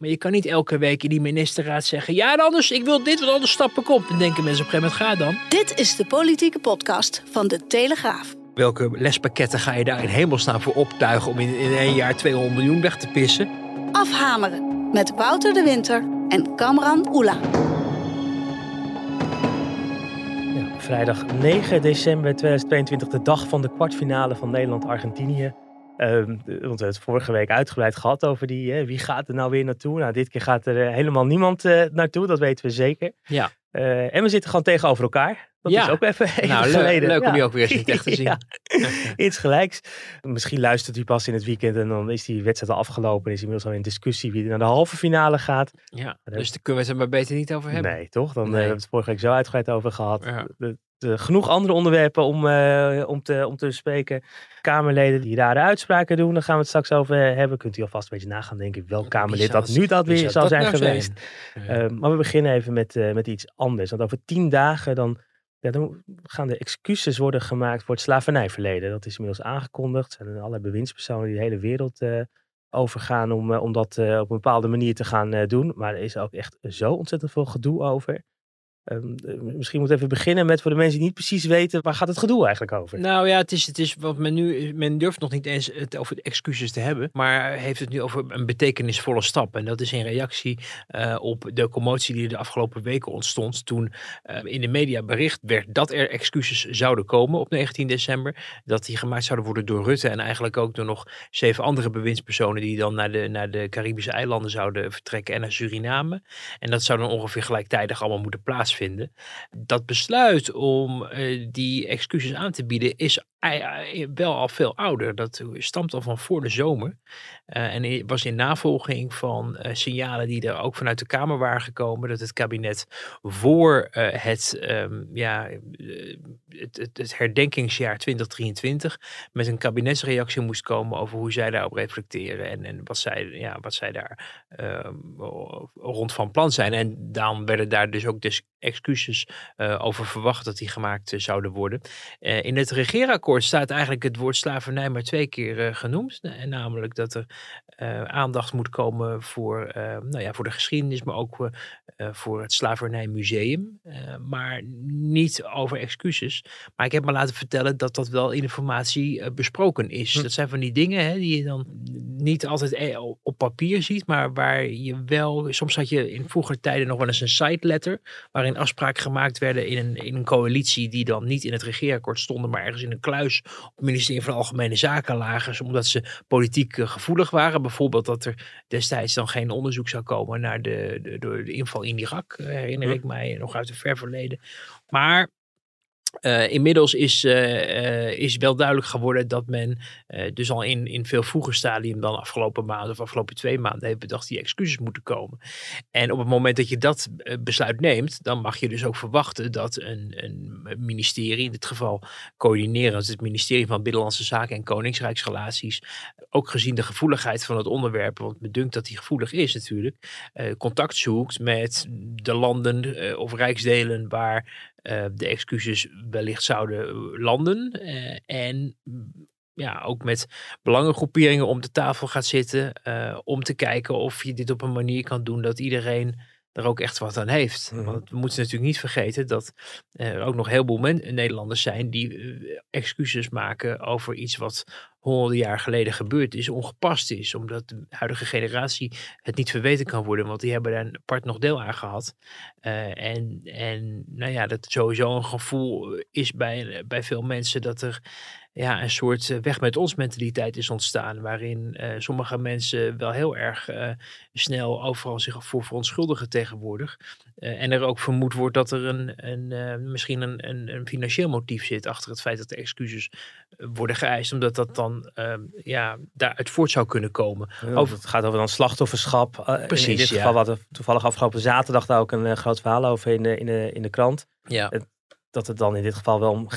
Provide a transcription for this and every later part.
Maar je kan niet elke week in die ministerraad zeggen... ja, en anders, ik wil dit, want anders stap ik op. Dan denken mensen op een gegeven moment, ga dan. Dit is de politieke podcast van De Telegraaf. Welke lespakketten ga je daar in hemelsnaam voor optuigen... om in, in één jaar 200 miljoen weg te pissen? Afhameren met Wouter de Winter en Kamran Oela. Ja, vrijdag 9 december 2022, de dag van de kwartfinale van Nederland-Argentinië. Ehm, de- want we hebben het vorige week uitgebreid gehad over die, hè, wie gaat er nou weer naartoe? Nou, dit keer gaat er eh, helemaal niemand eh, naartoe, dat weten we zeker. Ja. Eh, en we zitten gewoon tegenover elkaar. Dat Ja. is ook even, even Nou, leuk- geleden. leuk om Ja. je ook weer eens echt te zien. Iets gelijks. Misschien luistert u pas in het weekend en dan is die wedstrijd al afgelopen. En is inmiddels al in discussie wie er naar de halve finale gaat. Ja, dus daar kunnen we het er maar beter niet over hebben. Nee, toch? Dan eh, Nee. hebben we het vorige week zo uitgebreid over gehad. De- de- genoeg andere onderwerpen om, eh, om, te, om te bespreken. Kamerleden die rare uitspraken doen, daar gaan we het straks over hebben. Kunt u alvast een beetje nagaan, denk ik, welk Kamerlid dat nu dat weer zou dat zijn nou geweest. Ja. Eh, maar we beginnen even met, eh, met iets anders. Want over tien dagen dan, ja, dan gaan de excuses worden gemaakt voor het slavernijverleden. Dat is inmiddels aangekondigd. Er zijn allerlei bewindspersonen die de hele wereld eh, overgaan om, eh, om dat eh, op een bepaalde manier te gaan doen. Maar er is ook echt zo ontzettend veel gedoe over. Ehm, eh, misschien moet even beginnen met voor de mensen die niet precies weten, waar gaat het gedoe eigenlijk over? Nou ja, het is, het is wat men nu. Men durft nog niet eens het over excuses te hebben. Maar heeft het nu over een betekenisvolle stap. En dat is in reactie eh, op de commotie die de afgelopen weken ontstond. Toen eh, in de media bericht werd dat er excuses zouden komen op 19 december. Dat die gemaakt zouden worden door Rutte. En eigenlijk ook door nog zeven andere bewindspersonen. die dan naar de, naar de Caribische eilanden zouden vertrekken. en naar Suriname. En dat zou dan ongeveer gelijktijdig allemaal moeten plaatsvinden. Dat besluit om eh, die excuses aan te bieden is ei- ei- wel al veel ouder. Dat stamt al van voor de zomer. Eh, en was in navolging van eh, signalen die er ook vanuit de Kamer waren gekomen. Dat het kabinet voor eh, het, ehm, ja, eh, het, het, herdenkingsjaar 2023 met een kabinetsreactie moest komen over hoe zij daarop reflecteren. En, en wat, zij, ja, wat zij daar ehm, rond van plan zijn. En dan werden daar dus ook dus excuses eh, over verwacht dat die gemaakt eh, zouden worden. Eh, in het regeerakkoord staat eigenlijk het woord slavernij maar twee keer eh, genoemd. En namelijk dat er eh, aandacht moet komen voor, eh, nou ja, voor de geschiedenis, maar ook voor het slavernijmuseum. Eh, maar niet over excuses. Maar ik heb me laten vertellen dat dat wel in informatie eh, besproken is. Hm. Dat zijn van die dingen hè, die je dan niet altijd eh, op papier ziet, maar waar je wel, soms had je in vroeger tijden nog wel eens een side letter, waarin afspraken gemaakt werden in een, in een coalitie die dan niet in het regeerakkoord stonden, maar ergens in een kluis op het ministerie van Algemene Zaken lagen, omdat ze politiek eh, gevoelig waren. Bijvoorbeeld dat er destijds dan geen onderzoek zou komen naar de, de, de inval in Irak, eh, herinner ik mij nog uit het ver verleden. Maar eh, inmiddels is, eh, eh, is wel duidelijk geworden dat men dus al in, in veel vroeger stadium dan afgelopen maanden of afgelopen twee maanden heeft bedacht die excuses moeten komen. En op het moment dat je dat besluit neemt, dan mag je dus ook verwachten dat een, een ministerie, in dit geval coördinerend het ministerie van Binnenlandse Zaken en Koningsrijksrelaties, ook gezien de gevoeligheid van het onderwerp, want me dunkt dat die gevoelig is natuurlijk, contact zoekt met de landen of rijksdelen waar de excuses wellicht zouden eh, landen. eh, en mm, ja, ook met belangengroeperingen om de tafel gaat zitten. eh, om te kijken of je dit op een manier kan doen dat iedereen er ook echt wat aan heeft. Mhm. Want we moeten natuurlijk niet vergeten dat er ook nog heel veel Nederlanders zijn die eh, excuses maken over iets wat honderden jaar geleden gebeurd is, ongepast is. Omdat de huidige generatie het niet verweten kan worden, want die hebben daar een apart nog deel aan gehad. Eh, en, en nou ja, dat sowieso een gevoel is bij, bij veel mensen dat er ja, een soort eh, weg met ons mentaliteit is ontstaan. Waarin uh, sommige mensen wel heel erg uh, snel overal zich voor verontschuldigen tegenwoordig. Uh, en er ook vermoed wordt dat er een, een, misschien een, een, een, financieel motief zit achter het feit dat excuses worden geëist. Omdat dat dan ehm, ja, daaruit voort zou kunnen komen. Ja, over, het gaat over dan slachtofferschap. Precies, in dit geval, ja. we toevallig afgelopen zaterdag daar ook een groot verhaal over in de, in de, in de krant. Ja dat het dan in dit geval wel om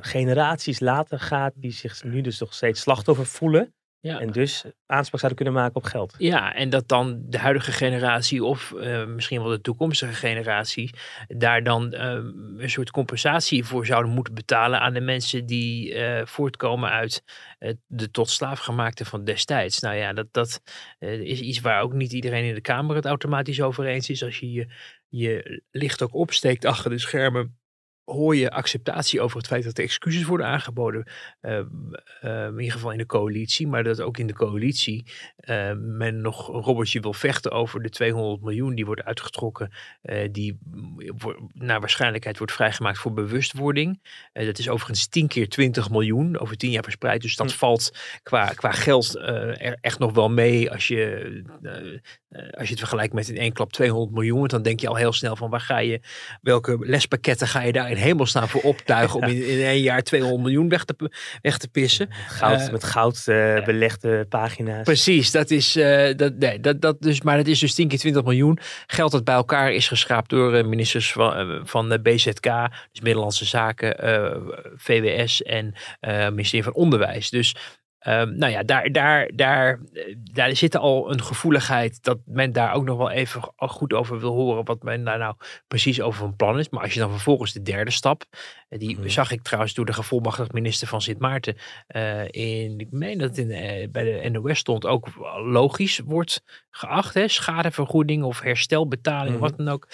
generaties later gaat, die zich nu dus nog steeds slachtoffer voelen. Ja. En dus aanspraak zouden kunnen maken op geld. Ja, en dat dan de huidige generatie of uh, misschien wel de toekomstige generatie daar dan uh, een soort compensatie voor zouden moeten betalen aan de mensen die uh, voortkomen uit de tot slaaf gemaakte van destijds. Nou ja, dat, dat is iets waar ook niet iedereen in de Kamer het automatisch over eens is. Als je je, je licht ook opsteekt achter de schermen hoor je acceptatie over het feit dat er excuses worden aangeboden. Uh, uh, in ieder geval in de coalitie, maar dat ook in de coalitie uh, men nog een robbertje wil vechten over de 200 miljoen die wordt uitgetrokken, die naar waarschijnlijkheid wordt vrijgemaakt voor bewustwording. dat is overigens 10 keer 20 miljoen over 10 jaar verspreid, dus dat hm. valt qua, qua geld er echt nog wel mee als je, als je het vergelijkt met in één klap 200 miljoen. Dan denk je al heel snel van waar ga je, welke lespakketten ga je daar in hemelsnaam voor optuigen om in, in één jaar 200 miljoen weg te, weg te pissen. Goud, uh, met goud uh, belegde pagina's. Precies, dat is, uh, dat, nee, dat, dat dus, maar het is dus 10 keer 20 miljoen. Geld dat bij elkaar is geschraapt door ministers van, van de BZK, dus Middellandse Zaken, VWS en ministerie van Onderwijs. Dus Um, nou ja, daar, daar, daar, daar zit al een gevoeligheid dat men daar ook nog wel even goed over wil horen wat men daar nou precies over van plan is. Maar als je dan vervolgens de derde stap, die hmm. zag ik trouwens door de gevolmachtigd minister van Sint Maarten uh, in, ik meen dat het in, uh, bij de NOS stond, ook logisch wordt geacht. Hè? Schadevergoeding of herstelbetaling, mm wat dan ook.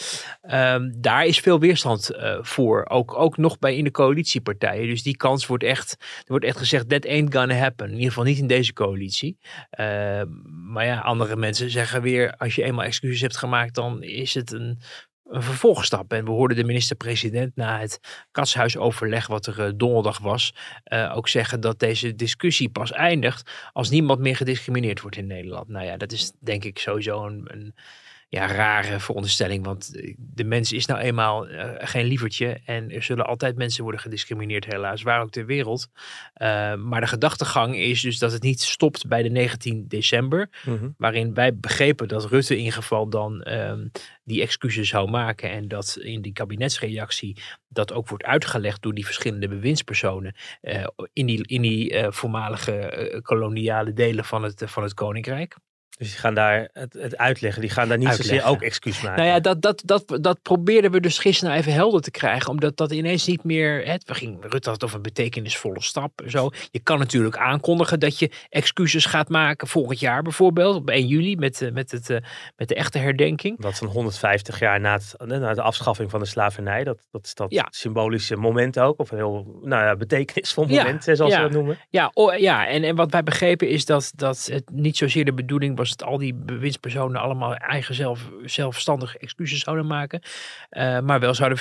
Um, daar is veel weerstand uh, voor, ook, ook nog bij in de coalitiepartijen. Dus die kans wordt echt, er wordt echt gezegd, that ain't gonna happen ieder geval niet in deze coalitie. Uh, maar ja, andere mensen zeggen weer, als je eenmaal excuses hebt gemaakt, dan is het een, een vervolgstap. En we hoorden de minister-president na het katshuisoverleg, wat er uh, donderdag was, uh, ook zeggen dat deze discussie pas eindigt als niemand meer gediscrimineerd wordt in Nederland. Nou ja, dat is denk ik sowieso een ja, rare veronderstelling. Want de mens is nou eenmaal uh, geen lievertje. En er zullen altijd mensen worden gediscrimineerd, helaas, waar ook ter wereld. Uh, maar de gedachtegang is dus dat het niet stopt bij de 19 december. Mm -hmm. Waarin wij begrepen dat Rutte in geval dan um, die excuses zou maken. En dat in die kabinetsreactie dat ook wordt uitgelegd door die verschillende bewindspersonen. Uh, in die, in die voormalige koloniale delen van het, van het Koninkrijk. Dus die gaan daar het, het, uitleggen. Die gaan daar niet uitleggen. zozeer ook excuus maken. Nou ja, dat, dat, dat, dat probeerden we dus gisteren nou even helder te krijgen. Omdat dat ineens niet meer... Het, we gingen, Rutte had het over een betekenisvolle stap. Zo. Je kan natuurlijk aankondigen dat je excuses gaat maken volgend jaar bijvoorbeeld. Op 1 juli met, met, het, met de echte herdenking. Dat een 150 jaar na, het, na de afschaffing van de slavernij. Dat, dat is dat ja. symbolische moment ook. Of een heel nou ja, betekenisvol moment, ja. zoals ja. we dat noemen. Ja, oh, ja. En, en wat wij begrepen is dat, dat het niet zozeer de bedoeling was dat al die bewindspersonen allemaal eigen zelf, zelfstandig excuses zouden maken. Uh, maar wel zouden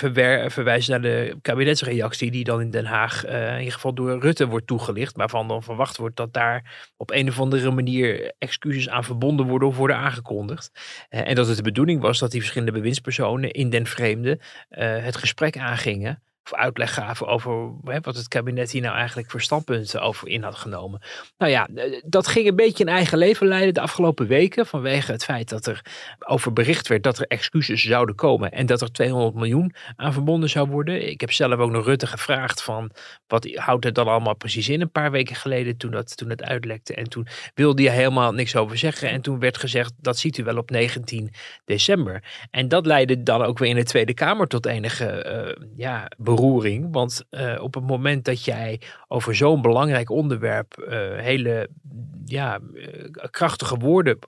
verwijzen naar de kabinetsreactie die dan in Den Haag uh, in ieder geval door Rutte wordt toegelicht. Waarvan dan verwacht wordt dat daar op een of andere manier excuses aan verbonden worden of worden aangekondigd. Uh, en dat het de bedoeling was dat die verschillende bewindspersonen in den vreemde het gesprek aangingen of uitleg gaven over hè, wat het kabinet hier nou eigenlijk voor standpunten over in had genomen. Nou ja, eh, dat ging een beetje een eigen leven leiden de afgelopen weken vanwege het feit dat er over bericht werd dat er excuses zouden komen en dat er 200 miljoen aan verbonden zou worden. Ik heb zelf ook nog Rutte gevraagd van wat houdt het dan allemaal precies in een paar weken geleden toen dat, toen het uitlekte en toen wilde hij helemaal niks over zeggen en toen werd gezegd dat ziet u wel op 19 december. En dat leidde dan ook weer in de Tweede Kamer tot enige uh, ja, beroering. Want uh, op het moment dat jij over zo'n belangrijk onderwerp uh, hele ja, uh, krachtige woorden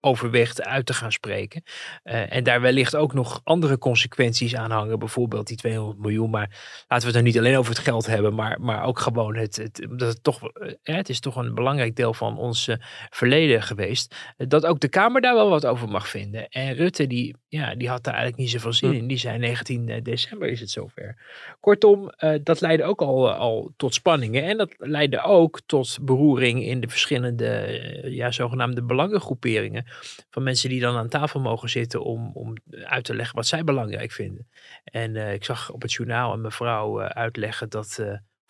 overweegt uit te gaan spreken. En daar wellicht ook nog andere consequenties aan hangen. Bijvoorbeeld die 200 miljoen. Maar laten we het dan niet alleen over het geld hebben. Maar, maar ook gewoon het, het, dat het, toch, het is toch een belangrijk deel van ons verleden geweest. dat ook de Kamer daar wel wat over mag vinden. En Rutte die ja, die had daar eigenlijk niet zoveel zin Hm. in. Die zei 19 december is het zover. Kortom, eh, dat leidde ook al, al tot spanningen. En dat leidde ook tot beroering in de verschillende eh, ja, zogenaamde belangengroeperingen. Van mensen die dan aan tafel mogen zitten om, om uit te leggen wat zij belangrijk vinden. En eh, ik zag op het journaal een mevrouw eh, uitleggen dat...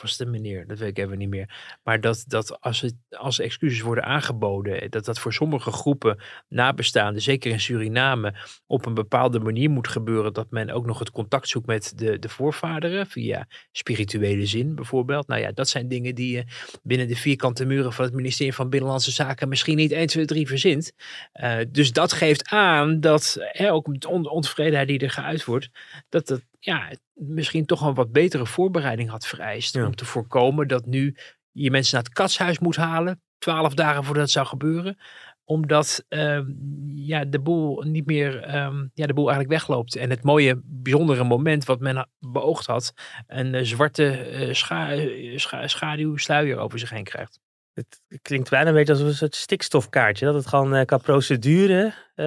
eh, het een meneer, dat weet ik even niet meer. Maar dat, dat als, het, als excuses worden aangeboden, dat dat voor sommige groepen nabestaanden, zeker in Suriname, op een bepaalde manier moet gebeuren. Dat men ook nog het contact zoekt met de, de voorvaderen, via spirituele zin bijvoorbeeld. Nou ja, dat zijn dingen die je binnen de vierkante muren van het ministerie van Binnenlandse Zaken misschien niet 1, 2, 3 verzint. Eh, dus dat geeft aan dat hè, ook de on- die er geuit wordt, dat het ja, misschien toch een wat betere voorbereiding had vereist. Ja. Om te voorkomen dat nu je mensen naar het katshuis moet halen, twaalf dagen voordat het zou gebeuren omdat ehm, ja, de boel niet meer, ehm, ja, de boel eigenlijk wegloopt. En het mooie, bijzondere moment wat men beoogd had, een eh, zwarte eh, scha eh, scha schaduwsluier over zich heen krijgt. Het klinkt bijna een beetje als een soort stikstofkaartje. Dat het gewoon eh, qua procedure eh,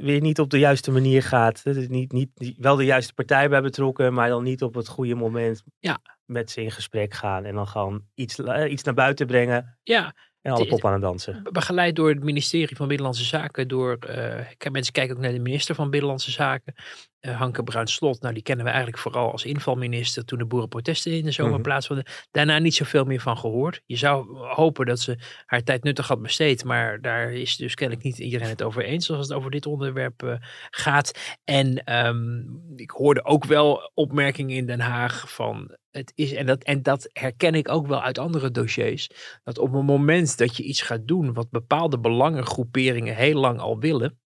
weer niet op de juiste manier gaat. Dat het niet, niet, wel de juiste partij bij betrokken, maar dan niet op het goede moment Ja. met ze in gesprek gaan. En dan gewoon iets, eh, iets naar buiten brengen Ja, en alle pop aan het dansen. be- begeleid door het ministerie van Binnenlandse Zaken, door, kijk, mensen kijken ook naar de minister van Binnenlandse Zaken, eh, Hanke Bruins-Slot. Nou, die kennen we eigenlijk vooral als invalminister toen de boerenprotesten in de zomer Mhm. plaatsvonden. Daarna niet zoveel meer van gehoord. Je zou hopen dat ze haar tijd nuttig had besteed, maar daar is dus kennelijk niet iedereen het over eens als het over dit onderwerp eh, gaat. En ehm, ik hoorde ook wel opmerkingen in Den Haag van het is, en dat, en dat herken ik ook wel uit andere dossiers, dat op het moment dat je iets gaat doen wat bepaalde belangengroeperingen heel lang al willen,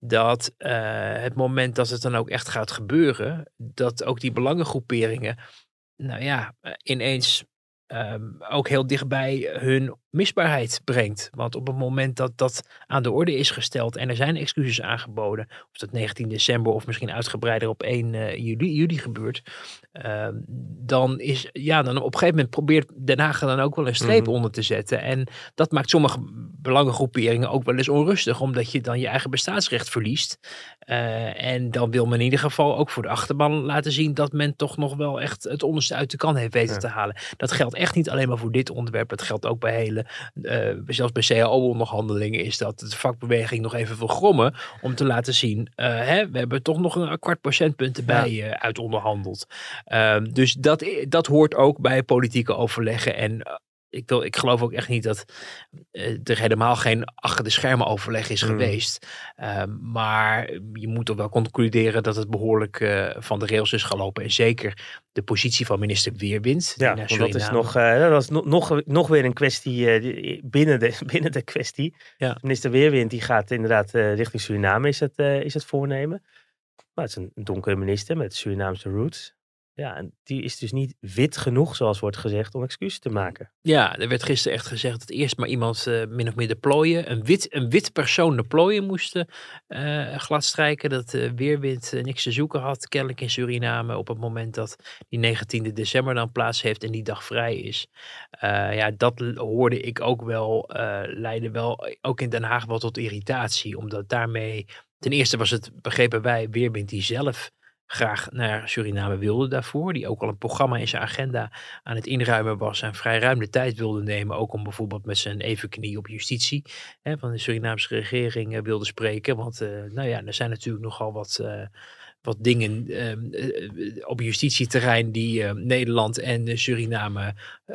dat eh, het moment dat het dan ook echt gaat gebeuren, dat ook die belangengroeperingen, nou ja, eh, ineens ehm, ook heel dichtbij hun misbaarheid brengt. Want op het moment dat dat aan de orde is gesteld en er zijn excuses aangeboden, of dat 19 december of misschien uitgebreider op 1 eh, juli, juli gebeurt, ehm, dan is, ja, dan op een gegeven moment probeert Den Haag dan ook wel een streep Mhm. onder te zetten. En dat maakt sommige belangengroeperingen ook wel eens onrustig, omdat je dan je eigen bestaansrecht verliest. Eh, en dan wil men in ieder geval ook voor de achterban laten zien dat men toch nog wel echt het onderste uit de kan heeft weten Ja. te halen. Dat geldt echt niet alleen maar voor dit onderwerp, dat geldt ook bij hele, eh, zelfs bij CAO-onderhandelingen is dat de vakbeweging nog even wil grommen om te laten zien, eh, hè, we hebben toch nog een kwart procentpunt erbij eh, uit onderhandeld. Ehm, dus dat, dat hoort ook bij politieke overleggen en ik, wil, ik geloof ook echt niet dat eh, er helemaal geen achter de schermen overleg is Hmm. geweest. Ehm, maar je moet toch wel concluderen dat het behoorlijk eh, van de rails is gelopen. En zeker de positie van minister Weerwind. Ja, want dat is nog, eh, dat was nog, nog, nog weer een kwestie eh, binnen, de, binnen de kwestie. Ja. Minister Weerwind die gaat inderdaad eh, richting Suriname is het, eh, is het voornemen. Maar het is een donkere minister met Surinaamse roots. Ja, en die is dus niet wit genoeg, zoals wordt gezegd, om excuses te maken. Ja, er werd gisteren echt gezegd dat eerst maar iemand eh, min of meer de plooien, een wit, een wit persoon de plooien moest eh gladstrijken. Dat eh, Weerwind niks te zoeken had, kennelijk in Suriname, op het moment dat die 19 december dan plaats heeft en die dag vrij is. Ja, dat hoorde ik ook wel, leidde wel ook in Den Haag wel tot irritatie, omdat daarmee, ten eerste was het, begrepen wij, Weerwind die zelf graag naar Suriname wilde daarvoor. Die ook al een programma in zijn agenda aan het inruimen was en vrij ruim de tijd wilde nemen. Ook om bijvoorbeeld met zijn evenknie op justitie hè, van de Surinaamse regering eh, wilde spreken. Want eh, nou ja, er zijn natuurlijk nogal wat, eh, wat dingen ehm, eh, eh, op justitieterrein die eh, Nederland en eh, Suriname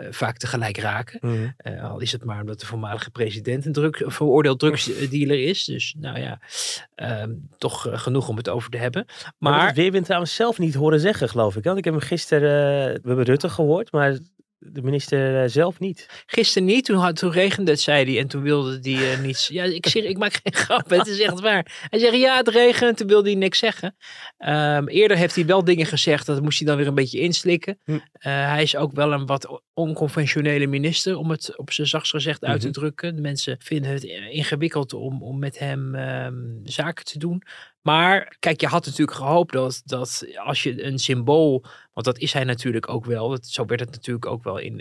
vaak tegelijk raken. Eh, al is het maar omdat de voormalige president een, druk, veroordeeld drugsdealer is. Dus nou ja, ehm, toch genoeg om het over te hebben. Maar, Maar Weerwind trouwens zelf niet horen zeggen, geloof ik. Want ik heb hem gisteren, we hebben Rutte gehoord, maar de minister eh, zelf niet. Gisteren niet, toen, had, toen regende het, zei hij. En toen wilde hij eh, niets. Ja, ik, zeg, ik maak geen grap, het is echt waar. Hij zegt ja, het regent, toen wilde hij niks zeggen. Ehm, eerder heeft hij wel dingen gezegd, dat moest hij dan weer een beetje inslikken. Hm. Eh, hij is ook wel een wat onconventionele minister, om het op zijn zachtst gezegd uit te Mhm. drukken. De mensen vinden het ingewikkeld om, om met hem ehm, zaken te doen. Maar kijk, je had natuurlijk gehoopt dat, dat als je een symbool Want dat is hij natuurlijk ook wel. Dat, zo werd het natuurlijk ook wel in,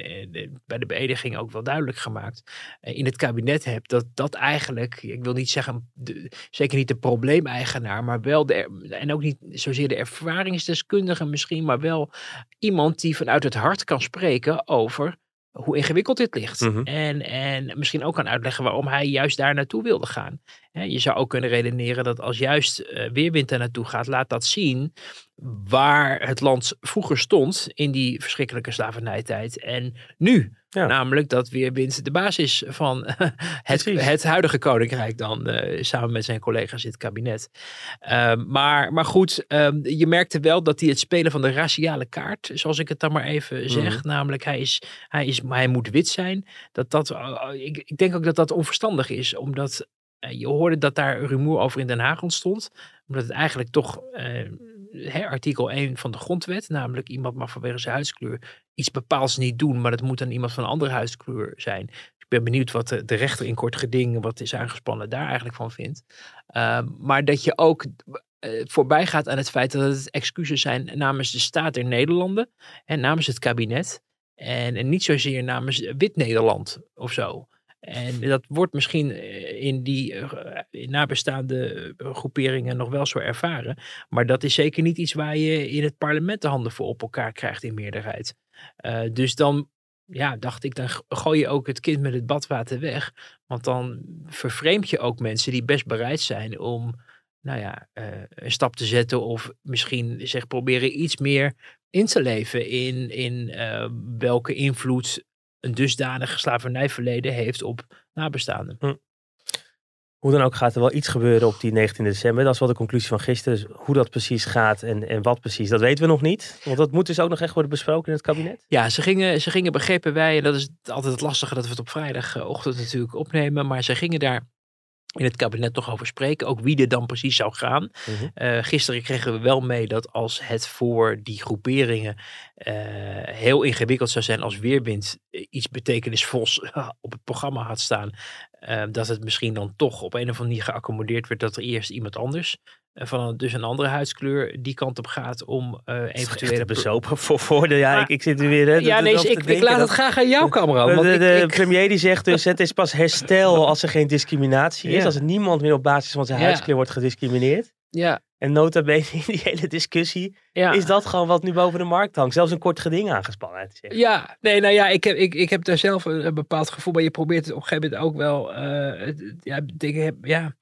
bij de beëdiging ook wel duidelijk gemaakt. Uh, in het kabinet hebt dat dat eigenlijk, ik wil niet zeggen, zeker niet de probleemeigenaar, maar wel de, en ook niet zozeer de ervaringsdeskundige misschien, maar wel iemand die vanuit het hart kan spreken over hoe ingewikkeld dit ligt. Mhm. en, en misschien ook kan uitleggen waarom hij juist daar naartoe wilde gaan. Je zou ook kunnen redeneren dat als juist eh, Weerwind daar naartoe gaat, laat dat zien waar het land vroeger stond in die verschrikkelijke slavernijtijd en nu. Ja. Namelijk dat Weerwind de baas is van het, het huidige koninkrijk dan, eh, samen met zijn collega's in het kabinet. Ehm, maar, maar goed, ehm, je merkte wel dat hij het spelen van de raciale kaart, zoals ik het dan maar even zeg, Mhm. namelijk hij, is, hij, is, hij moet wit zijn, dat dat, eh, ik, ik denk ook dat dat onverstandig is, omdat eh, je hoorde dat daar rumoer over in Den Haag ontstond, omdat het eigenlijk toch artikel 1 van de grondwet, namelijk iemand mag vanwege zijn huidskleur iets bepaals niet doen, maar dat moet dan iemand van een andere huidskleur zijn. Ik ben benieuwd wat de, rechter in kort geding, wat is aangespannen, daar eigenlijk van vindt. Ehm, maar dat je ook eh, voorbij gaat aan het feit dat het excuses zijn namens de staat der Nederlanden en namens het kabinet. En, niet zozeer namens Wit-Nederland of zo. En dat wordt misschien eh, in die eh, in nabestaande groeperingen nog wel zo ervaren. Maar dat is zeker niet iets waar je in het parlement de handen voor op elkaar krijgt in meerderheid. Eh, dus dan ja, dacht ik, dan gooi je ook het kind met het badwater weg. Want dan vervreemd je ook mensen die best bereid zijn om nou ja, eh, een stap te zetten. Of misschien zich proberen iets meer in te leven in, in eh, welke invloed een dusdanig slavernijverleden heeft op nabestaanden. Hoe dan ook gaat er wel iets gebeuren op die 19 december. Dat is wel de conclusie van gisteren. Dus hoe dat precies gaat en, en wat precies, dat weten we nog niet. Want dat moet dus ook nog echt worden besproken in het kabinet. Ja, ze gingen, ze gingen begrepen wij, en dat is altijd het lastige dat we het op vrijdagochtend natuurlijk opnemen, maar ze gingen daar in het kabinet nog over spreken, ook wie er dan precies zou gaan. Mhm. Eh, gisteren kregen we wel mee dat als het voor die groeperingen eh, heel ingewikkeld zou zijn als Weerwind eh, iets betekenisvols op het programma had staan, eh, dat het misschien dan toch op een of andere manier geaccommodeerd werd dat er eerst iemand anders, eh, van een, dus een andere huidskleur, die kant op gaat om eh eventuele... Bezopen voor voordeel. Ja, ik, ik zit er weer. hè, Ja, nee, ik, ik laat dat- het graag aan jou, Cameron. De, Want de, ik- de ik- premier die zegt dus het is pas herstel als er geen discriminatie is. Als er niemand meer op basis van zijn Ja. huidskleur wordt gediscrimineerd. ja, En nota bene in die hele discussie ja. is dat gewoon wat nu boven de markt hangt. Zelfs een kort geding aangespannen. uit te zeggen. Ja, nee, nou ja, ik heb, ik, ik heb daar zelf een, een bepaald gevoel bij. Je probeert het op een gegeven moment ook wel, het- ja, dingen, heb- ja,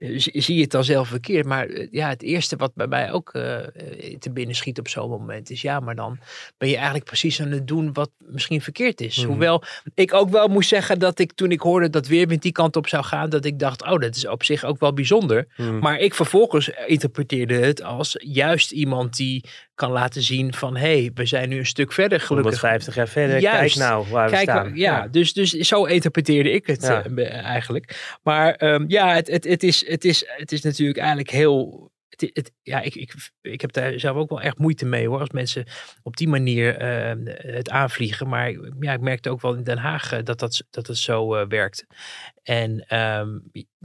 zie zie je het dan zelf verkeerd. Maar eh, ja, het eerste wat bij mij ook eh, eh, te binnen schiet op zo'n moment is, ja, maar dan ben je eigenlijk precies aan het doen wat misschien verkeerd is. Mhm. Hoewel ik ook wel moest zeggen dat ik toen ik hoorde dat Weerwind die kant op zou gaan, dat ik dacht, oh, dat is op zich ook wel bijzonder. Hmm. Maar ik vervolgens interpreteerde het als juist iemand die kan laten zien van, hé, hey, we zijn nu een stuk verder gelukkig. 150 jaar verder. Juist. Kijk nou waar we staan. ja, Dus, dus zo interpreteerde ik het Ja. eh, eigenlijk. Maar ehm, ja, het, het, het, is, het, is, het is natuurlijk eigenlijk heel. Het, het, ja, ik, ik, ik heb daar zelf ook wel echt moeite mee hoor. Als mensen op die manier ehm, het aanvliegen. Maar ja, ik merkte ook wel in Den Haag eh, dat dat, dat het zo eh, werkt. En ehm,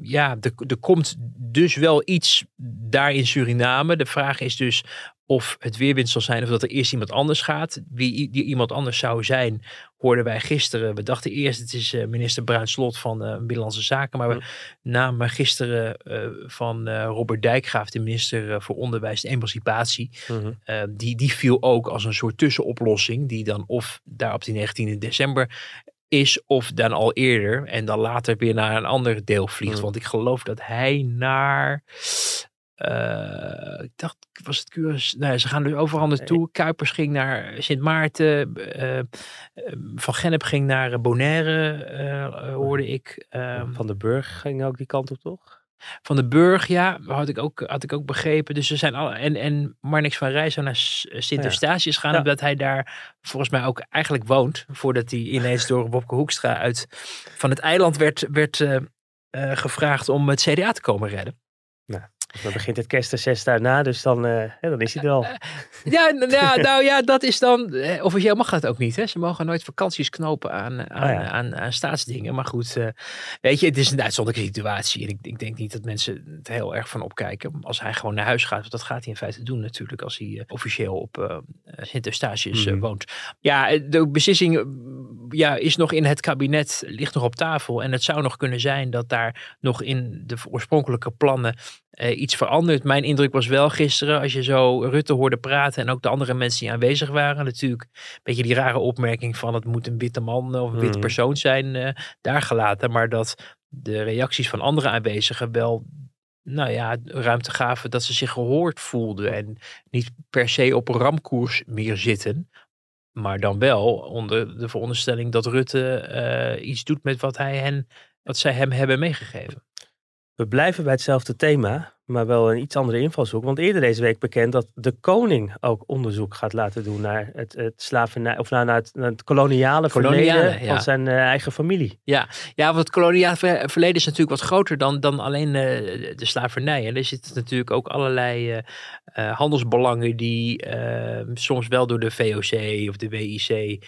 ja, er, er komt dus wel iets daar in Suriname. De vraag is dus of het weerwind zal zijn of dat er eerst iemand anders gaat. Wie die iemand anders zou zijn, hoorden wij gisteren. We dachten eerst het is eh, minister Bruin Slot van eh, Binnenlandse Zaken. Maar we namen gisteren eh, van Robert Dijkgraaf, de minister voor Onderwijs en Emancipatie. Mhm. Uh, die, die viel ook als een soort tussenoplossing. Die dan of daar op die 19 december is of dan al eerder. En dan later weer naar een ander deel vliegt. Mm. Want ik geloof dat hij naar... Uh, ik dacht, was het Curaçao? Nee, ze gaan dus overal naartoe. Kuipers ging naar Sint Maarten. Uh, van Gennep ging naar Bonaire, uh, hoorde ik. Um, van de Burg ging ook die kant op, toch? Van de Burg, ja, had ik ook, had ik ook begrepen. Dus er zijn alle. En, en Marnix van Rij zou naar Sint Eustatius gaan, ja. omdat hij daar volgens mij ook eigenlijk woont. Voordat hij ineens door Wopke Hoekstra uit van het eiland werd, werd gevraagd om het CDA te komen redden. Dan begint het kerstreces daarna, dus dan, uh, dan is hij er al. Ja, nou, nou ja, dat is dan. Eh, officieel mag dat ook niet. Hè? Ze mogen nooit vakanties knopen aan, aan, oh aan, aan, staatsdingen. Maar goed, uh, weet je, het is een uitzonderlijke situatie. En ik, ik, denk niet dat mensen het heel erg van opkijken. Als hij gewoon naar huis gaat, want dat gaat hij in feite doen natuurlijk. Als hij officieel op Sint-Eustatius mm woont. Ja, de beslissing ja, is nog in het kabinet, ligt nog op tafel. En het zou nog kunnen zijn dat daar nog in de oorspronkelijke plannen uh, iets verandert. Mijn indruk was wel gisteren, als je zo Rutte hoorde praten en ook de andere mensen die aanwezig waren, natuurlijk een beetje die rare opmerking van het moet een witte man of een witte mhm. persoon zijn, uh, daar gelaten. Maar dat de reacties van andere aanwezigen wel nou ja, ruimte gaven dat ze zich gehoord voelden en niet per se op een ramkoers meer zitten. Maar dan wel onder de veronderstelling dat Rutte uh, iets doet met wat, hij hen, wat zij hem hebben meegegeven. We blijven bij hetzelfde thema, maar wel een iets andere invalshoek. Want eerder deze week bekend dat de koning ook onderzoek gaat laten doen naar het, het slavernij, of naar het, naar het koloniale, verleden van zijn uh, eigen familie. Ja, ja, want het koloniale verleden is natuurlijk wat groter dan, dan alleen uh, de slavernij. En er zitten natuurlijk ook allerlei uh, handelsbelangen die ehm, soms wel door de VOC of de WIC,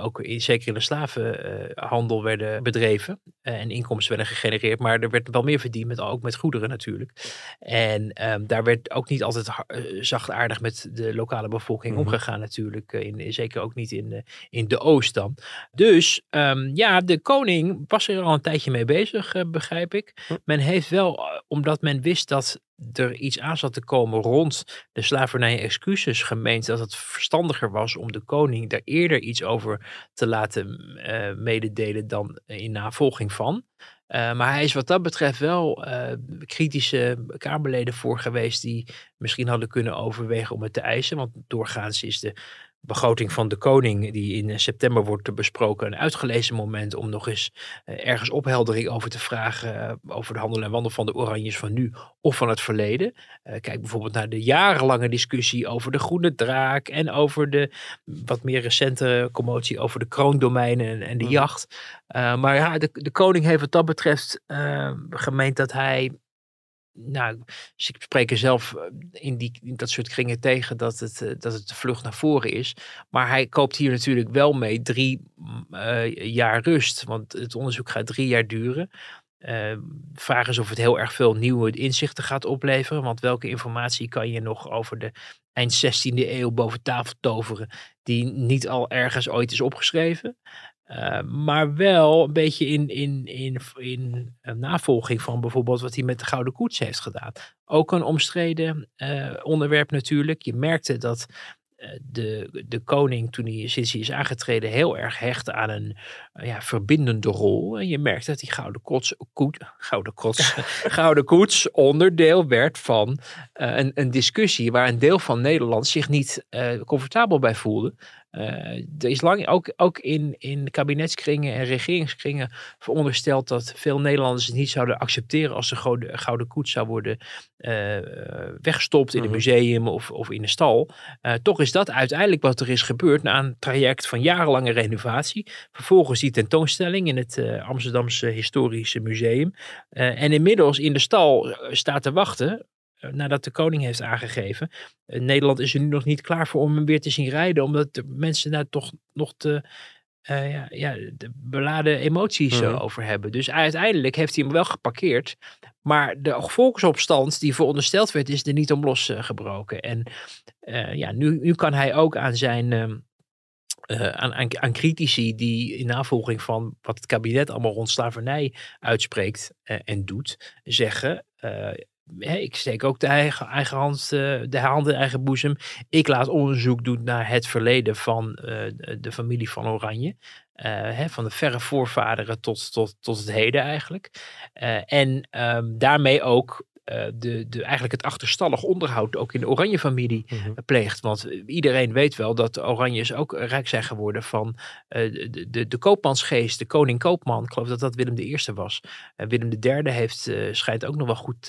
ook in, zeker in de slavenhandel werden bedreven en inkomsten werden gegenereerd. Maar er werd wel meer verdiend, met, ook met goederen natuurlijk. En ehm, daar werd ook niet altijd uh, zachtaardig met de lokale bevolking mhm. omgegaan natuurlijk. Eh, in, zeker ook niet in, in de Oost dan. Dus um, ja, de koning was er al een tijdje mee bezig, uh, begrijp ik. Hm. Men heeft wel, omdat men wist dat er iets aan zat te komen rond de slavernij excuses gemeend dat het verstandiger was om de koning daar eerder iets over te laten uh, mededelen dan in navolging van. Uh, maar hij is wat dat betreft wel uh, kritische Kamerleden voor geweest die misschien hadden kunnen overwegen om het te eisen. Want doorgaans is de begroting van de koning, die in eh, september wordt besproken, een uitgelezen moment om nog eens uh, ergens opheldering over te vragen uh, over de handel en wandel van de Oranjes van nu of van het verleden. kijk bijvoorbeeld naar de jarenlange discussie over de groene draak en over de wat meer recente commotie over de kroondomeinen en, de mhm. jacht. maar ja, de, de koning heeft wat dat betreft gemeend dat hij nou, dus ik spreek er zelf eh, in, die, dat soort kringen tegen dat het, eh, dat het de vlucht naar voren is. Maar hij koopt hier natuurlijk wel mee drie uh, jaar rust. Want het onderzoek gaat drie jaar duren. Uh, vraag is of het heel erg veel nieuwe inzichten gaat opleveren. Want welke informatie kan je nog over de eind 16e eeuw boven tafel toveren, die niet al ergens ooit is opgeschreven? Uh, maar wel een beetje in, in, in, in navolging van bijvoorbeeld wat hij met de Gouden Koets heeft gedaan. Ook een omstreden uh, onderwerp natuurlijk. Je merkte dat uh, de, de koning, toen hij sinds hij is aangetreden, heel erg hechtte aan een ja, verbindende rol. En je merkte dat die Gouden, koets, koet, gouden, koets, gouden Koets onderdeel werd van een, een discussie waar een deel van Nederland zich niet comfortabel bij voelde. Uh, er is lang ook, ook in, in kabinetskringen en regeringskringen verondersteld dat veel Nederlanders het niet zouden accepteren als de gouden, gouden koets zou worden weggestopt in een mhm. museum of, of in een stal. Toch is dat uiteindelijk wat er is gebeurd na een traject van jarenlange renovatie. Vervolgens die tentoonstelling in het Amsterdamse Historische Museum. en inmiddels in de stal staat te wachten eh, nadat de koning heeft aangegeven. Nederland is er nu nog niet klaar voor om hem weer te zien rijden, omdat de mensen daar toch nog te, uh, ja, ja, de beladen emoties mhm. over hebben. Dus uiteindelijk heeft hij hem wel geparkeerd. Maar de volksopstand die verondersteld werd, is er niet om losgebroken. en ja, nu, nu kan hij ook aan zijn. Ehm, aan, aan, critici die in navolging van wat het kabinet allemaal rond slavernij uitspreekt en doet, zeggen: ik steek ook de eigen, eigen hand, eh, de hand in eigen boezem. Ik laat onderzoek doen naar het verleden van de familie van Oranje. Hè, van de verre voorvaderen tot, tot, tot het heden eigenlijk. en um, daarmee ook de, de, eigenlijk het achterstallig onderhoud ook in de Oranje-familie mm pleegt. Want eh, iedereen weet wel dat de Oranjes ook rijk zijn geworden van uh, de, de, de koopmansgeest, de koning koopman. Ik geloof dat dat Willem I was. Willem III heeft, schijnt ook nog wel goed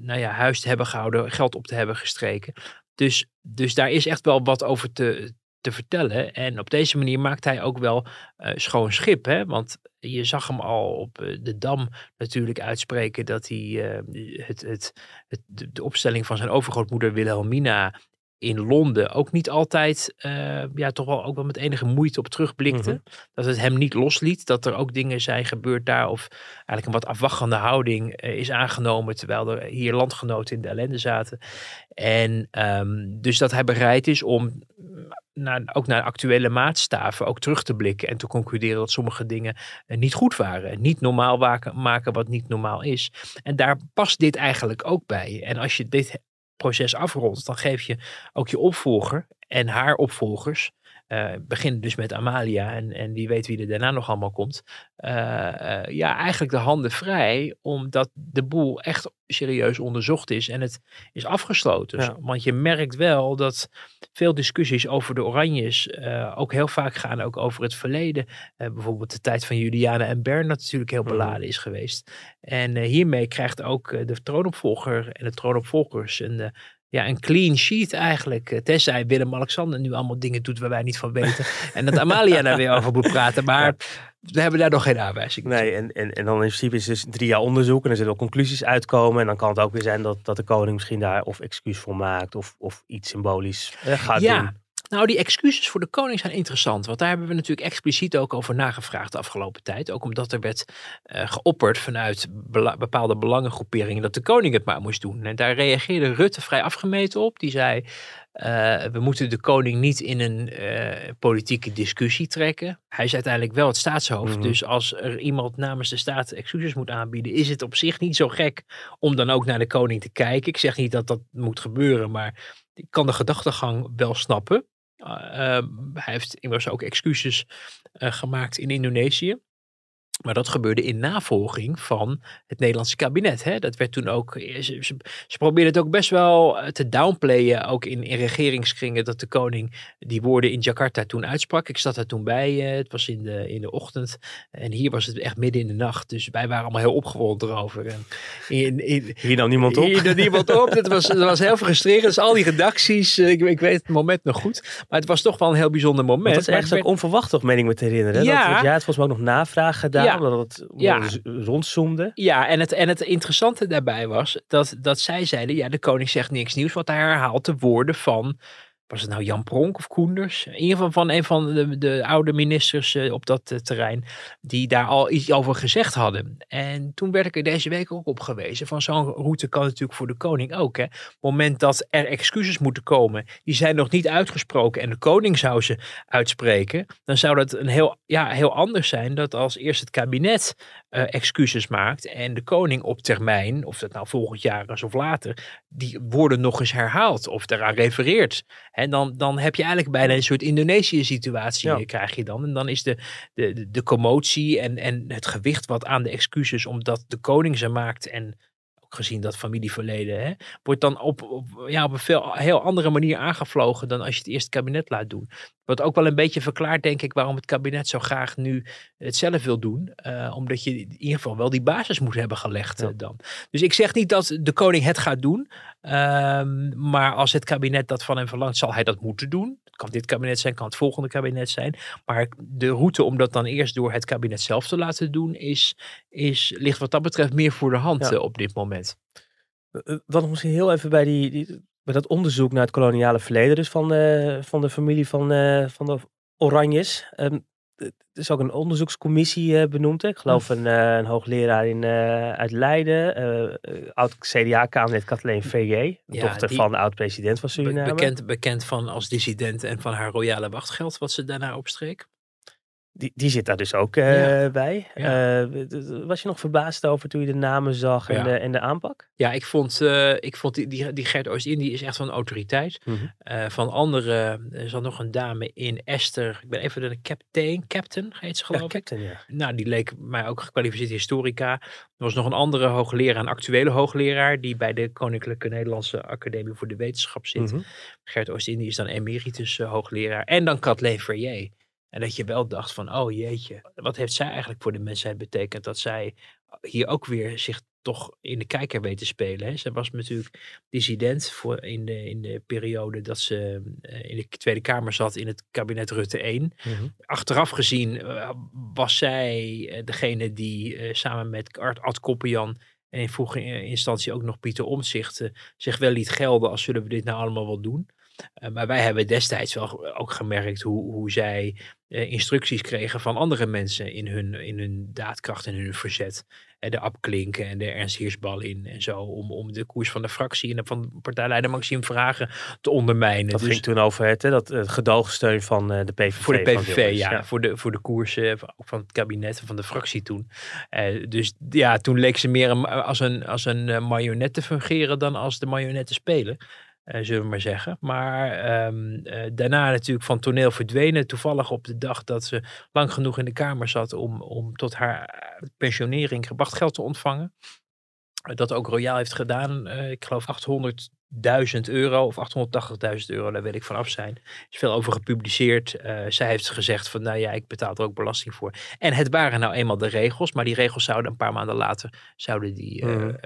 nou ja, huis te hebben gehouden, geld op te hebben gestreken. Dus, dus daar is echt wel wat over te, te vertellen. En op deze manier maakt hij ook wel uh, schoon schip. Hè? Want je zag hem al op de Dam natuurlijk uitspreken dat hij uh, het, het, het, de opstelling van zijn overgrootmoeder Wilhelmina in Londen ook niet altijd, ja, toch wel ook wel met enige moeite op terugblikte. Mm Dat het hem niet losliet. Dat er ook dingen zijn gebeurd daar. Of eigenlijk een wat afwachtende houding is aangenomen. Terwijl er hier landgenoten in de ellende zaten. En um, dus dat hij bereid is om ook naar actuele maatstaven ook terug te blikken. En te concluderen dat sommige dingen uh, niet goed waren. Niet normaal maken wat niet normaal is. En daar past dit eigenlijk ook bij. En als je dit proces afrondt, dan geef je ook je opvolger en haar opvolgers. Uh, begin dus met Amalia en, en wie weet wie er daarna nog allemaal komt. Uh, uh, ja, eigenlijk de handen vrij, omdat de boel echt serieus onderzocht is en het is afgesloten. Ja. Want je merkt wel dat veel discussies over de Oranjes ook heel vaak gaan ook over het verleden. bijvoorbeeld de tijd van Juliana en Bernard natuurlijk heel beladen is geweest. En hiermee krijgt ook de troonopvolger en de troonopvolgers een ja, een clean sheet eigenlijk. Eh, tenzij Willem-Alexander nu allemaal dingen doet waar wij niet van weten. en dat Amalia daar weer over moet praten. Maar we hebben daar nog geen aanwijzing. Nee, en, en, en dan in principe is dus drie jaar onderzoek. En er zullen conclusies uitkomen. En dan kan het ook weer zijn dat, dat de koning misschien daar of excuus voor maakt. Of, of iets symbolisch eh, gaat ja. doen. Nou, die excuses voor de koning zijn interessant. Want daar hebben we natuurlijk expliciet ook over nagevraagd de afgelopen tijd. Ook omdat er werd uh, geopperd vanuit bepaalde belangengroeperingen dat de koning het maar moest doen. En daar reageerde Rutte vrij afgemeten op. Die zei, uh, we moeten de koning niet in een uh, politieke discussie trekken. Hij is uiteindelijk wel het staatshoofd. Mm -hmm. Dus als er iemand namens de staat excuses moet aanbieden, is het op zich niet zo gek om dan ook naar de koning te kijken. Ik zeg niet dat dat moet gebeuren, maar ik kan de gedachtegang wel snappen. Uh, uh, hij heeft immers ook excuses uh, gemaakt in Indonesië. Maar dat gebeurde in navolging van het Nederlandse kabinet. Hè? Dat werd toen ook. Ze, ze, ze probeerden het ook best wel te downplayen. Ook in, in regeringskringen. Dat de koning die woorden in Jakarta toen uitsprak. Ik zat daar toen bij. Het was in de, in de ochtend. En hier was het echt midden in de nacht. Dus wij waren allemaal heel opgewonden erover. En in, in, hier nam niemand op. Hier nam niemand op. Het was, het was heel frustrerend. Dus al die redacties. Ik, ik, weet het moment nog goed. Maar het was toch wel een heel bijzonder moment. Maar dat is echt ook onverwacht, toch, meen ik me te herinneren. Ja. Dat, ja, het was me ook nog navraag gedaan. Ja. Omdat het ja. rondzoomde. Ja, en het, en het interessante daarbij was dat, dat zij zeiden, ja, de koning zegt niks nieuws, want hij herhaalt de woorden van, was het nou Jan Pronk of Koenders? In ieder geval van een van de, de oude ministers uh, op dat uh, terrein, die daar al iets over gezegd hadden. En toen werd ik er deze week ook op gewezen, van zo'n route kan natuurlijk voor de koning ook. Hè. Op het moment dat er excuses moeten komen, die zijn nog niet uitgesproken en de koning zou ze uitspreken, dan zou dat een heel, ja, heel anders zijn dat als eerst het kabinet uh, excuses maakt en de koning op termijn, of dat nou volgend jaar is of later, die woorden nog eens herhaalt of daaraan refereert. En dan, dan heb je eigenlijk bijna een soort Indonesië-situatie, ja. krijg je dan. En dan is de, de, de, de commotie en, en het gewicht wat aan de excuses, omdat de koning ze maakt en ook gezien dat familieverleden, hè, wordt dan op, op, ja, op een veel, heel andere manier aangevlogen dan als je het eerst kabinet laat doen. Wat ook wel een beetje verklaart, denk ik, waarom het kabinet zo graag nu het zelf wil doen. Uh, omdat je in ieder geval wel die basis moet hebben gelegd uh, ja. dan. Dus ik zeg niet dat de koning het gaat doen. Uh, maar als het kabinet dat van hem verlangt, zal hij dat moeten doen. Het kan dit kabinet zijn, kan het volgende kabinet zijn. Maar de route om dat dan eerst door het kabinet zelf te laten doen, is, is, ligt wat dat betreft meer voor de hand ja. op dit moment. Wat misschien heel even bij die, die bij dat onderzoek naar het koloniale verleden dus van de, van de familie van, uh, van de Oranjes. Um, er is ook een onderzoekscommissie uh, benoemd. Hè? Ik geloof een, uh, een hoogleraar in, uit Leiden. Oud-CDA-kamerlid Kathleen. Ja, dochter die, van de oud-president van Suriname. Be bekend, bekend van als dissident en van haar royale wachtgeld wat ze daarna opstreek. Die, die zit daar dus ook uh, ja. bij. Ja. Uh, was je nog verbaasd over toen je de namen zag en, ja. de, en de aanpak? Ja, ik vond, uh, ik vond die, die, die Gert Oost-Indie is echt van autoriteit. Mm -hmm. van andere, er zat nog een dame in, Esther, ik ben even de captain, captain heet ze geloof captain, ik. Nou, die leek mij ook gekwalificeerd historica. Er was nog een andere hoogleraar, een actuele hoogleraar, die bij de Koninklijke Nederlandse Academie voor de Wetenschap zit. Mm -hmm. Gert Oost-Indie is dan emeritus hoogleraar. En dan Kathleen Verrier. En dat je wel dacht van, oh jeetje, wat heeft zij eigenlijk voor de mensheid betekend dat zij hier ook weer zich toch in de kijker weet te spelen. Hè. Ze was natuurlijk dissident voor in, de, in de periode dat ze in de Tweede Kamer zat in het kabinet Rutte 1. Mhm. Achteraf gezien was zij degene die samen met Art Ad Koppenjan en in vroege instantie ook nog Pieter Omtzigt zich wel liet gelden als zullen we dit nou allemaal wel doen. Uh, maar wij hebben destijds wel ook gemerkt hoe, hoe zij uh, instructies kregen van andere mensen in hun, in hun daadkracht en hun verzet. Uh, de Ab Klinken en de Ernst Heersbal in en zo. Om, om de koers van de fractie en van partijleider Maxime Vragen te ondermijnen. Dat dus, ging toen over het, hè, dat, het gedoogsteun van de PVV. Voor de PVV, Wilders, ja, Voor, de, voor de koersen van het kabinet en van de fractie toen. dus ja, toen leek ze meer als een, als een marionet te fungeren dan als de marionetten spelen. Uh, zullen we maar zeggen. Maar um, uh, daarna natuurlijk van toneel verdwenen. Toevallig op de dag dat ze lang genoeg in de Kamer zat om, om tot haar pensionering wachtgeld te ontvangen. Dat ook Royaal heeft gedaan. Uh, ik geloof 800.000 euro of 880.000 euro, daar weet ik vanaf zijn. Er is veel over gepubliceerd. zij heeft gezegd van nou ja, ik betaal er ook belasting voor. En het waren nou eenmaal de regels, maar die regels zouden een paar maanden later zouden die, mm.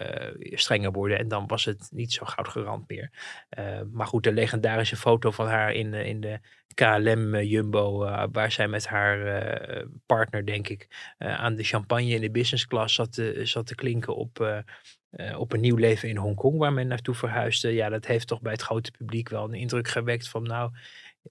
strenger worden. En dan was het niet zo goudgerand meer. Uh, maar goed, de legendarische foto van haar in, in de KLM Jumbo, uh, waar zij met haar uh, partner, denk ik, aan de champagne in de business class zat, zat te klinken op, op een nieuw leven in Hongkong, waar men naartoe verhuisde. Ja, dat heeft toch bij het grote publiek wel een indruk gewekt van nou,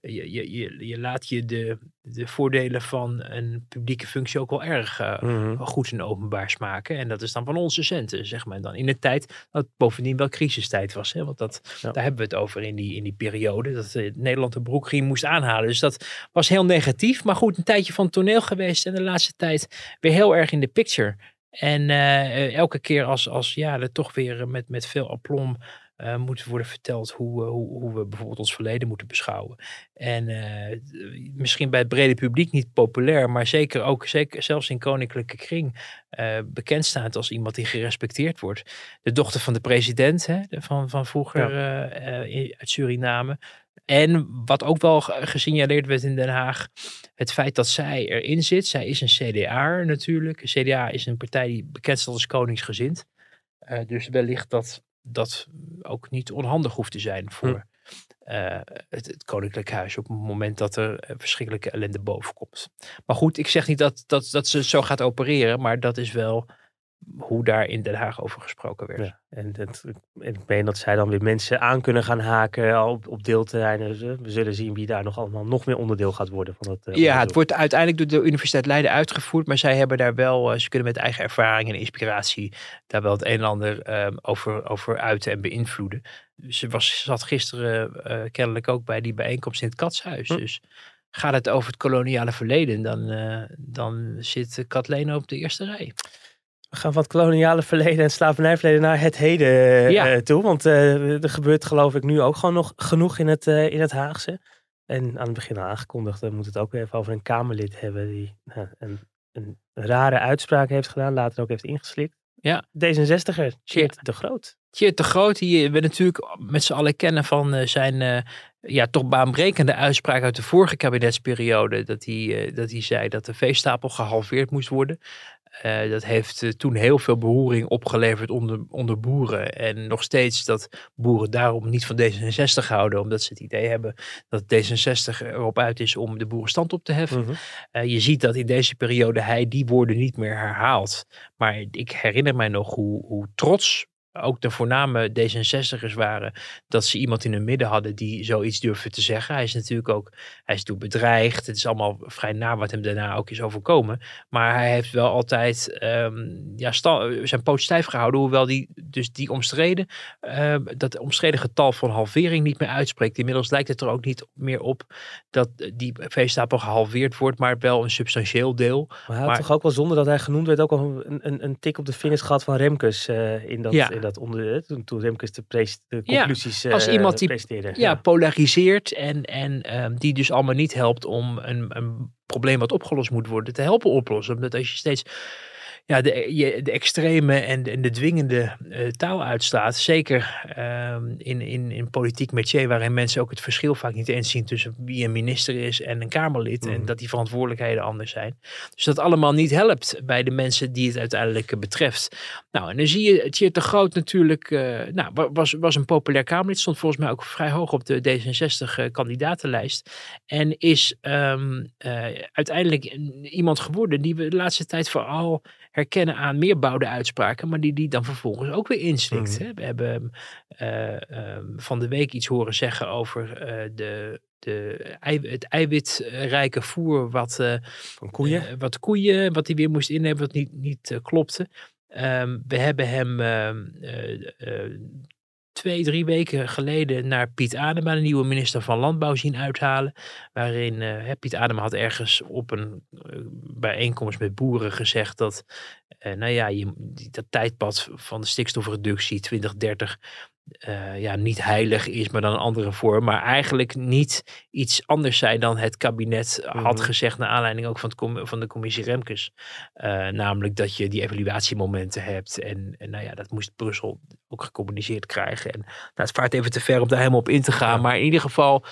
je, je, je, je, laat je de, de voordelen van een publieke functie ook wel erg uh, mm -hmm. goed en openbaar smaken. En dat is dan van onze centen, zeg maar. Dan in de tijd dat bovendien wel crisistijd was. Hè? Want dat, ja. daar hebben we het over in die, in die periode. Dat uh, Nederland de broekriem moest aanhalen. Dus dat was heel negatief. Maar goed, een tijdje van toneel geweest. En de laatste tijd weer heel erg in de picture. En uh, elke keer als, als ja, er toch weer met, met veel aplomb uh, moet worden verteld hoe, uh, hoe, hoe, we bijvoorbeeld ons verleden moeten beschouwen. En uh, misschien bij het brede publiek niet populair, maar zeker ook, zeker, zelfs in koninklijke kring, bekendstaand als iemand die gerespecteerd wordt. De dochter van de president hè, van, van vroeger ja. uit Suriname. En wat ook wel gesignaleerd werd in Den Haag, het feit dat zij erin zit. Zij is een CDA natuurlijk. CDA is een partij die bekend staat als koningsgezind. dus wellicht dat dat ook niet onhandig hoeft te zijn voor hm. uh, het, het, Koninklijk Huis op het moment dat er verschrikkelijke ellende boven komt. Maar goed, ik zeg niet dat, dat, dat ze zo gaat opereren, maar dat is wel hoe daar in Den Haag over gesproken werd. Ja, en, het, en ik meen dat zij dan weer mensen aan kunnen gaan haken op, op deelterreinen. Dus, we zullen zien wie daar nog allemaal nog meer onderdeel gaat worden van dat. Uh, ja, het wordt uiteindelijk door de Universiteit Leiden uitgevoerd, maar zij hebben daar wel, uh, ze kunnen met eigen ervaring en inspiratie daar wel het een en ander um, over, over uiten en beïnvloeden. Ze was, zat gisteren uh, kennelijk ook bij die bijeenkomst in het Katshuis. Hm. Dus gaat het over het koloniale verleden, dan, dan zit Kathleen op de eerste rij. We gaan van het koloniale verleden en slavernijverleden naar het heden ja. uh, toe. Want uh, er gebeurt geloof ik nu ook gewoon nog genoeg in het, in het Haagse. En aan het begin al aangekondigd, we moeten het ook weer even over een Kamerlid hebben die een, een rare uitspraak heeft gedaan, later ook heeft ingeslikt. Ja. D66er, Tjeerd de Groot. Tjeerd de Groot, die we natuurlijk met z'n allen kennen van zijn ja, toch baanbrekende uitspraak uit de vorige kabinetsperiode. Dat hij, dat hij zei dat de veestapel gehalveerd moest worden. Uh, dat heeft uh, toen heel veel beroering opgeleverd onder, onder boeren. En nog steeds dat boeren daarom niet van D66 houden. Omdat ze het idee hebben dat D66 erop uit is om de boerenstand op te heffen. Mm -hmm. uh, je ziet dat in deze periode hij die woorden niet meer herhaalt. Maar ik herinner mij nog hoe, hoe trots ook de voorname D66'ers waren, dat ze iemand in hun midden hadden die zoiets durfde te zeggen. Hij is natuurlijk ook, hij is toen bedreigd. Het is allemaal vrij na wat hem daarna ook is overkomen. Maar hij heeft wel altijd um, ja, zijn poot stijf gehouden, hoewel die dus die omstreden, uh, dat omstreden getal van halvering niet meer uitspreekt. Inmiddels lijkt het er ook niet meer op dat die veestapel gehalveerd wordt, maar wel een substantieel deel. Maar hij had maar, toch ook wel zonder dat hij genoemd werd ook al een, een, een tik op de vingers gehad van Remkes uh, in dat... Ja. In dat onder, toen, toen Remkes de, de conclusies ja, als iemand die. Ja, ja, polariseert en, en um, die dus allemaal niet helpt om een, een probleem wat opgelost moet worden te helpen oplossen. Omdat als je steeds ja, de, je, de extreme en de, en de dwingende uh, taal uitstaat. Zeker uh, in, in, in politiek métier, waarin mensen ook het verschil vaak niet eens zien tussen wie een minister is en een Kamerlid. En Mhm. dat die verantwoordelijkheden anders zijn. Dus dat allemaal niet helpt bij de mensen die het uiteindelijk betreft. Nou, en dan zie je Tjeerd de Groot natuurlijk, uh, nou, wa- was, was een populair Kamerlid. Stond volgens mij ook vrij hoog op de D66-kandidatenlijst. En is ehm, eh, uiteindelijk een- iemand geworden die we de laatste tijd vooral herkennen aan meerbouwde uitspraken, maar die die dan vervolgens ook weer inslikt. Mhm. hè. We hebben ehm, van de week iets horen zeggen over eh, de, de, het eiwitrijke voer wat, eh, Van koeien. wat koeien, wat hij weer moest innemen, wat niet, niet klopte. Ehm, we hebben hem twee, drie weken geleden naar Piet Adema, de nieuwe minister van Landbouw, zien uithalen. Waarin eh, Piet Adema had ergens op een eh, bijeenkomst met boeren gezegd dat, eh, nou ja, je, dat tijdpad van de stikstofreductie 2030 eh, ja, niet heilig is, maar dan een andere vorm. Maar eigenlijk niet iets anders zijn dan het kabinet had Mhm. gezegd, naar aanleiding ook van, het van de commissie Remkes. Eh, namelijk dat je die evaluatiemomenten hebt. En, en nou ja, dat moest Brussel ook gecommuniceerd krijgen. En nou, het vaart even te ver om daar helemaal op in te gaan. Ja. Maar in ieder geval,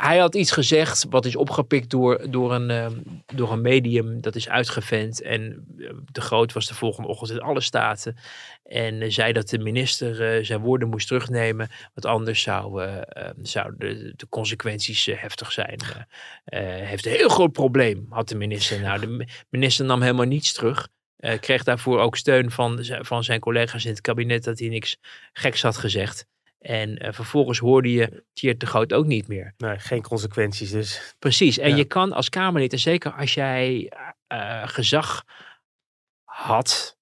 hij had iets gezegd wat is opgepikt door, door, een, ehm, door een medium. Dat is uitgevent. En eh, de Groot was de volgende ochtend in alle staten. En eh, zei dat de minister eh, zijn woorden moest terugnemen. Want anders zou, eh, eh, zouden de, de consequenties eh, heftig zijn. Eh, eh, heeft een heel groot probleem, had de minister. Nou, de mi- minister nam helemaal niets terug. Eh, kreeg daarvoor ook steun van, van zijn collega's in het kabinet dat hij niks geks had gezegd. En eh, vervolgens hoorde je Tjeerd de Groot ook niet meer. Nee, geen consequenties dus. Precies. En Ja. je kan als Kamerlid, en zeker als jij eh, gezag had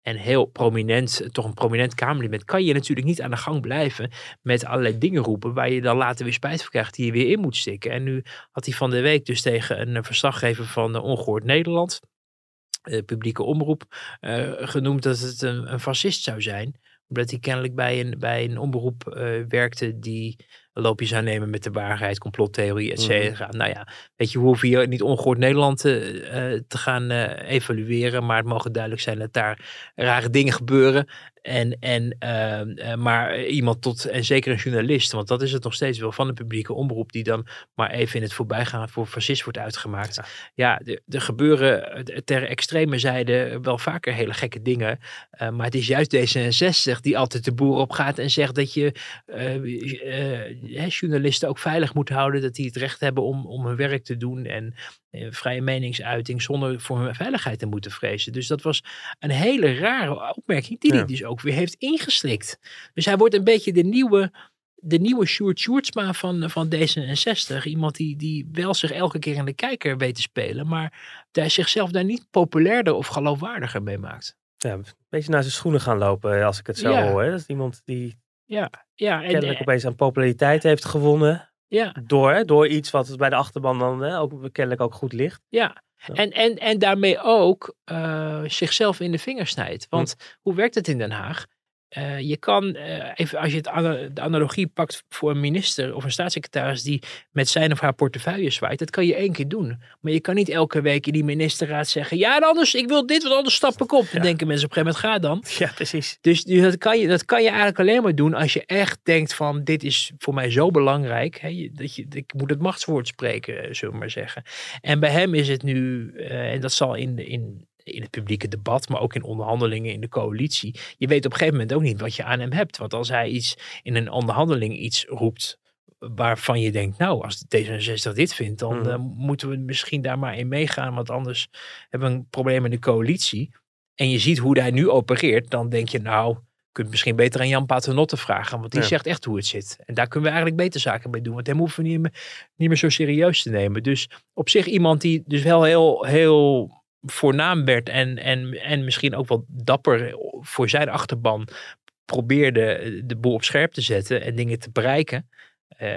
en heel prominent, toch een prominent Kamerlid bent, kan je natuurlijk niet aan de gang blijven met allerlei dingen roepen waar je dan later weer spijt van krijgt die je weer in moet stikken. En nu had hij van de week dus tegen een eh, verslaggever van Ongehoord Nederland, publieke omroep, uh, genoemd dat het een, een fascist zou zijn. Omdat hij kennelijk bij een, bij een omroep uh, werkte die loopjes zou nemen met de waarheid, complottheorie, et cetera. Mm. Nou ja, weet je, we hoeven hier niet ongehoord Nederland te, uh, te gaan uh, evalueren, maar het mogen duidelijk zijn dat daar rare dingen gebeuren. En, en, uh, maar iemand tot, en zeker een journalist, want dat is het nog steeds wel van de publieke omroep, die dan maar even in het voorbijgaan voor fascist wordt uitgemaakt. Ja, ja er gebeuren ter extreme zijde wel vaker hele gekke dingen, uh, maar het is juist D66 die altijd de boer op gaat en zegt dat je uh, journalisten ook veilig moeten houden, dat die het recht hebben om, om hun werk te doen. En vrije meningsuiting zonder voor hun veiligheid te moeten vrezen. Dus dat was een hele rare opmerking die ja. hij dus ook weer heeft ingeslikt. Dus hij wordt een beetje de nieuwe, de nieuwe Sjoerd Sjoerdsma van, van D66. Iemand die, die wel zich elke keer in de kijker weet te spelen, maar daar zichzelf daar niet populairder of geloofwaardiger mee maakt. Ja, een beetje naar zijn schoenen gaan lopen als ik het zo ja. hoor. Hè? Dat is iemand die ja, ja, en, kennelijk opeens aan populariteit heeft gewonnen. Ja. Door, hè, door iets wat bij de achterban dan hè, ook kennelijk ook goed ligt. Ja, ja. En, en, en daarmee ook uh, zichzelf in de vingers snijdt. Want hm. hoe werkt het in Den Haag? Uh, je kan, uh, even als je het, de analogie pakt voor een minister of een staatssecretaris die met zijn of haar portefeuille zwaait, dat kan je één keer doen. Maar je kan niet elke week in die ministerraad zeggen, ja anders, ik wil dit, want anders stap ik op. Ja. Dan denken mensen op een gegeven moment, ga dan. Ja, precies. Dus, dus dat, kan je, dat kan je eigenlijk alleen maar doen als je echt denkt van, dit is voor mij zo belangrijk, hè, dat je, ik moet het machtswoord spreken, zullen we maar zeggen. En bij hem is het nu, uh, en dat zal in, in in het publieke debat, maar ook in onderhandelingen in de coalitie. Je weet op een gegeven moment ook niet wat je aan hem hebt. Want als hij iets in een onderhandeling iets roept waarvan je denkt, nou, als D66 dit vindt, dan Mhm. uh, moeten we misschien daar maar in meegaan, want anders hebben we een probleem in de coalitie. En je ziet hoe hij nu opereert, dan denk je, nou, je kunt misschien beter aan Jan Paternotte vragen, want die Ja. zegt echt hoe het zit. En daar kunnen we eigenlijk beter zaken mee doen, want hem hoeven we niet meer, niet meer zo serieus te nemen. Dus op zich iemand die dus wel heel, heel voornaam werd en, en, en misschien ook wel dapper voor zijn achterban probeerde de boel op scherp te zetten en dingen te bereiken. Uh,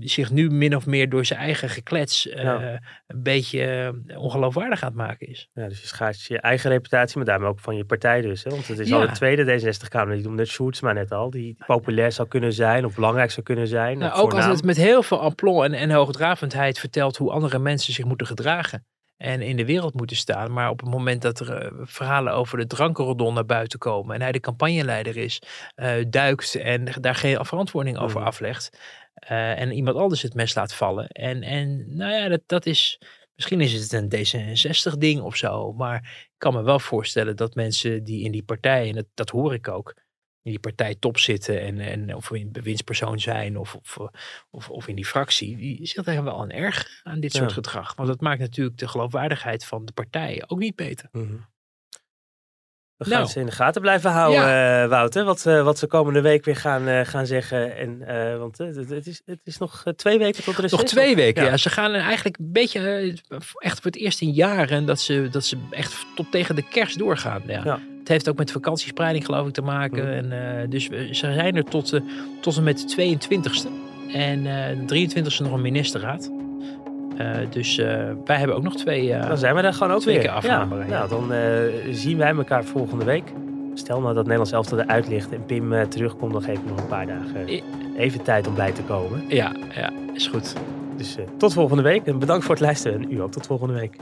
zich nu min of meer door zijn eigen geklets uh, Ja. een beetje uh, ongeloofwaardig aan het maken is. Ja, dus je schaadt je eigen reputatie, maar daarmee ook van je partij dus. Hè? Want het is Ja. al de tweede D66-Kamer, die noemde Sjoerdsma net al, die populair zou kunnen zijn of belangrijk zou kunnen zijn. Nou, ook als het met heel veel aplomb en, en hoogdravendheid vertelt hoe andere mensen zich moeten gedragen. En in de wereld moeten staan. Maar op het moment dat er eh, verhalen over de drankenrodon naar buiten komen en hij de campagneleider is, uh, duikt en daar geen verantwoording over Mhm. aflegt eh, en iemand anders het mes laat vallen. En, en nou ja, dat, dat is, misschien is het een D66 ding of zo, maar ik kan me wel voorstellen dat mensen die in die partij, en dat, dat hoor ik ook, in die partij top zitten en, en of in bewindspersoon zijn of, of, eh, of, of in die fractie, die zich daar wel aan erg aan dit soort Ja. gedrag. Want dat maakt natuurlijk de geloofwaardigheid van de partij ook niet beter. Mhm. We gaan Nou. ze in de gaten blijven houden, eh, Wouter. Wat, eh, wat ze komende week weer gaan, eh, gaan zeggen. En, want het, het is, het is nog twee weken tot de Nog recess. twee of- weken, ja. Ja. Ze gaan eigenlijk een beetje, echt voor het eerst in jaren, dat ze, dat ze echt tot tegen de kerst doorgaan. Ja. Ja. Het heeft ook met vakantiespreiding geloof ik te maken. Mhm. En, dus we- ze zijn er tot, tot en met de 22e. En de 23e nog een ministerraad. Eh, dus eh, wij hebben ook nog twee. eh, Dan zijn we daar gewoon ook Twee weer. keer afhameren, Ja, ja. Nou, dan zien wij elkaar volgende week. Stel nou dat Nederlands elftal eruit ligt en Pim terugkomt, dan geef ik nog een paar dagen even tijd om bij te komen. ja, ja, is goed. Dus tot volgende week en bedankt voor het luisteren. En u ook tot volgende week.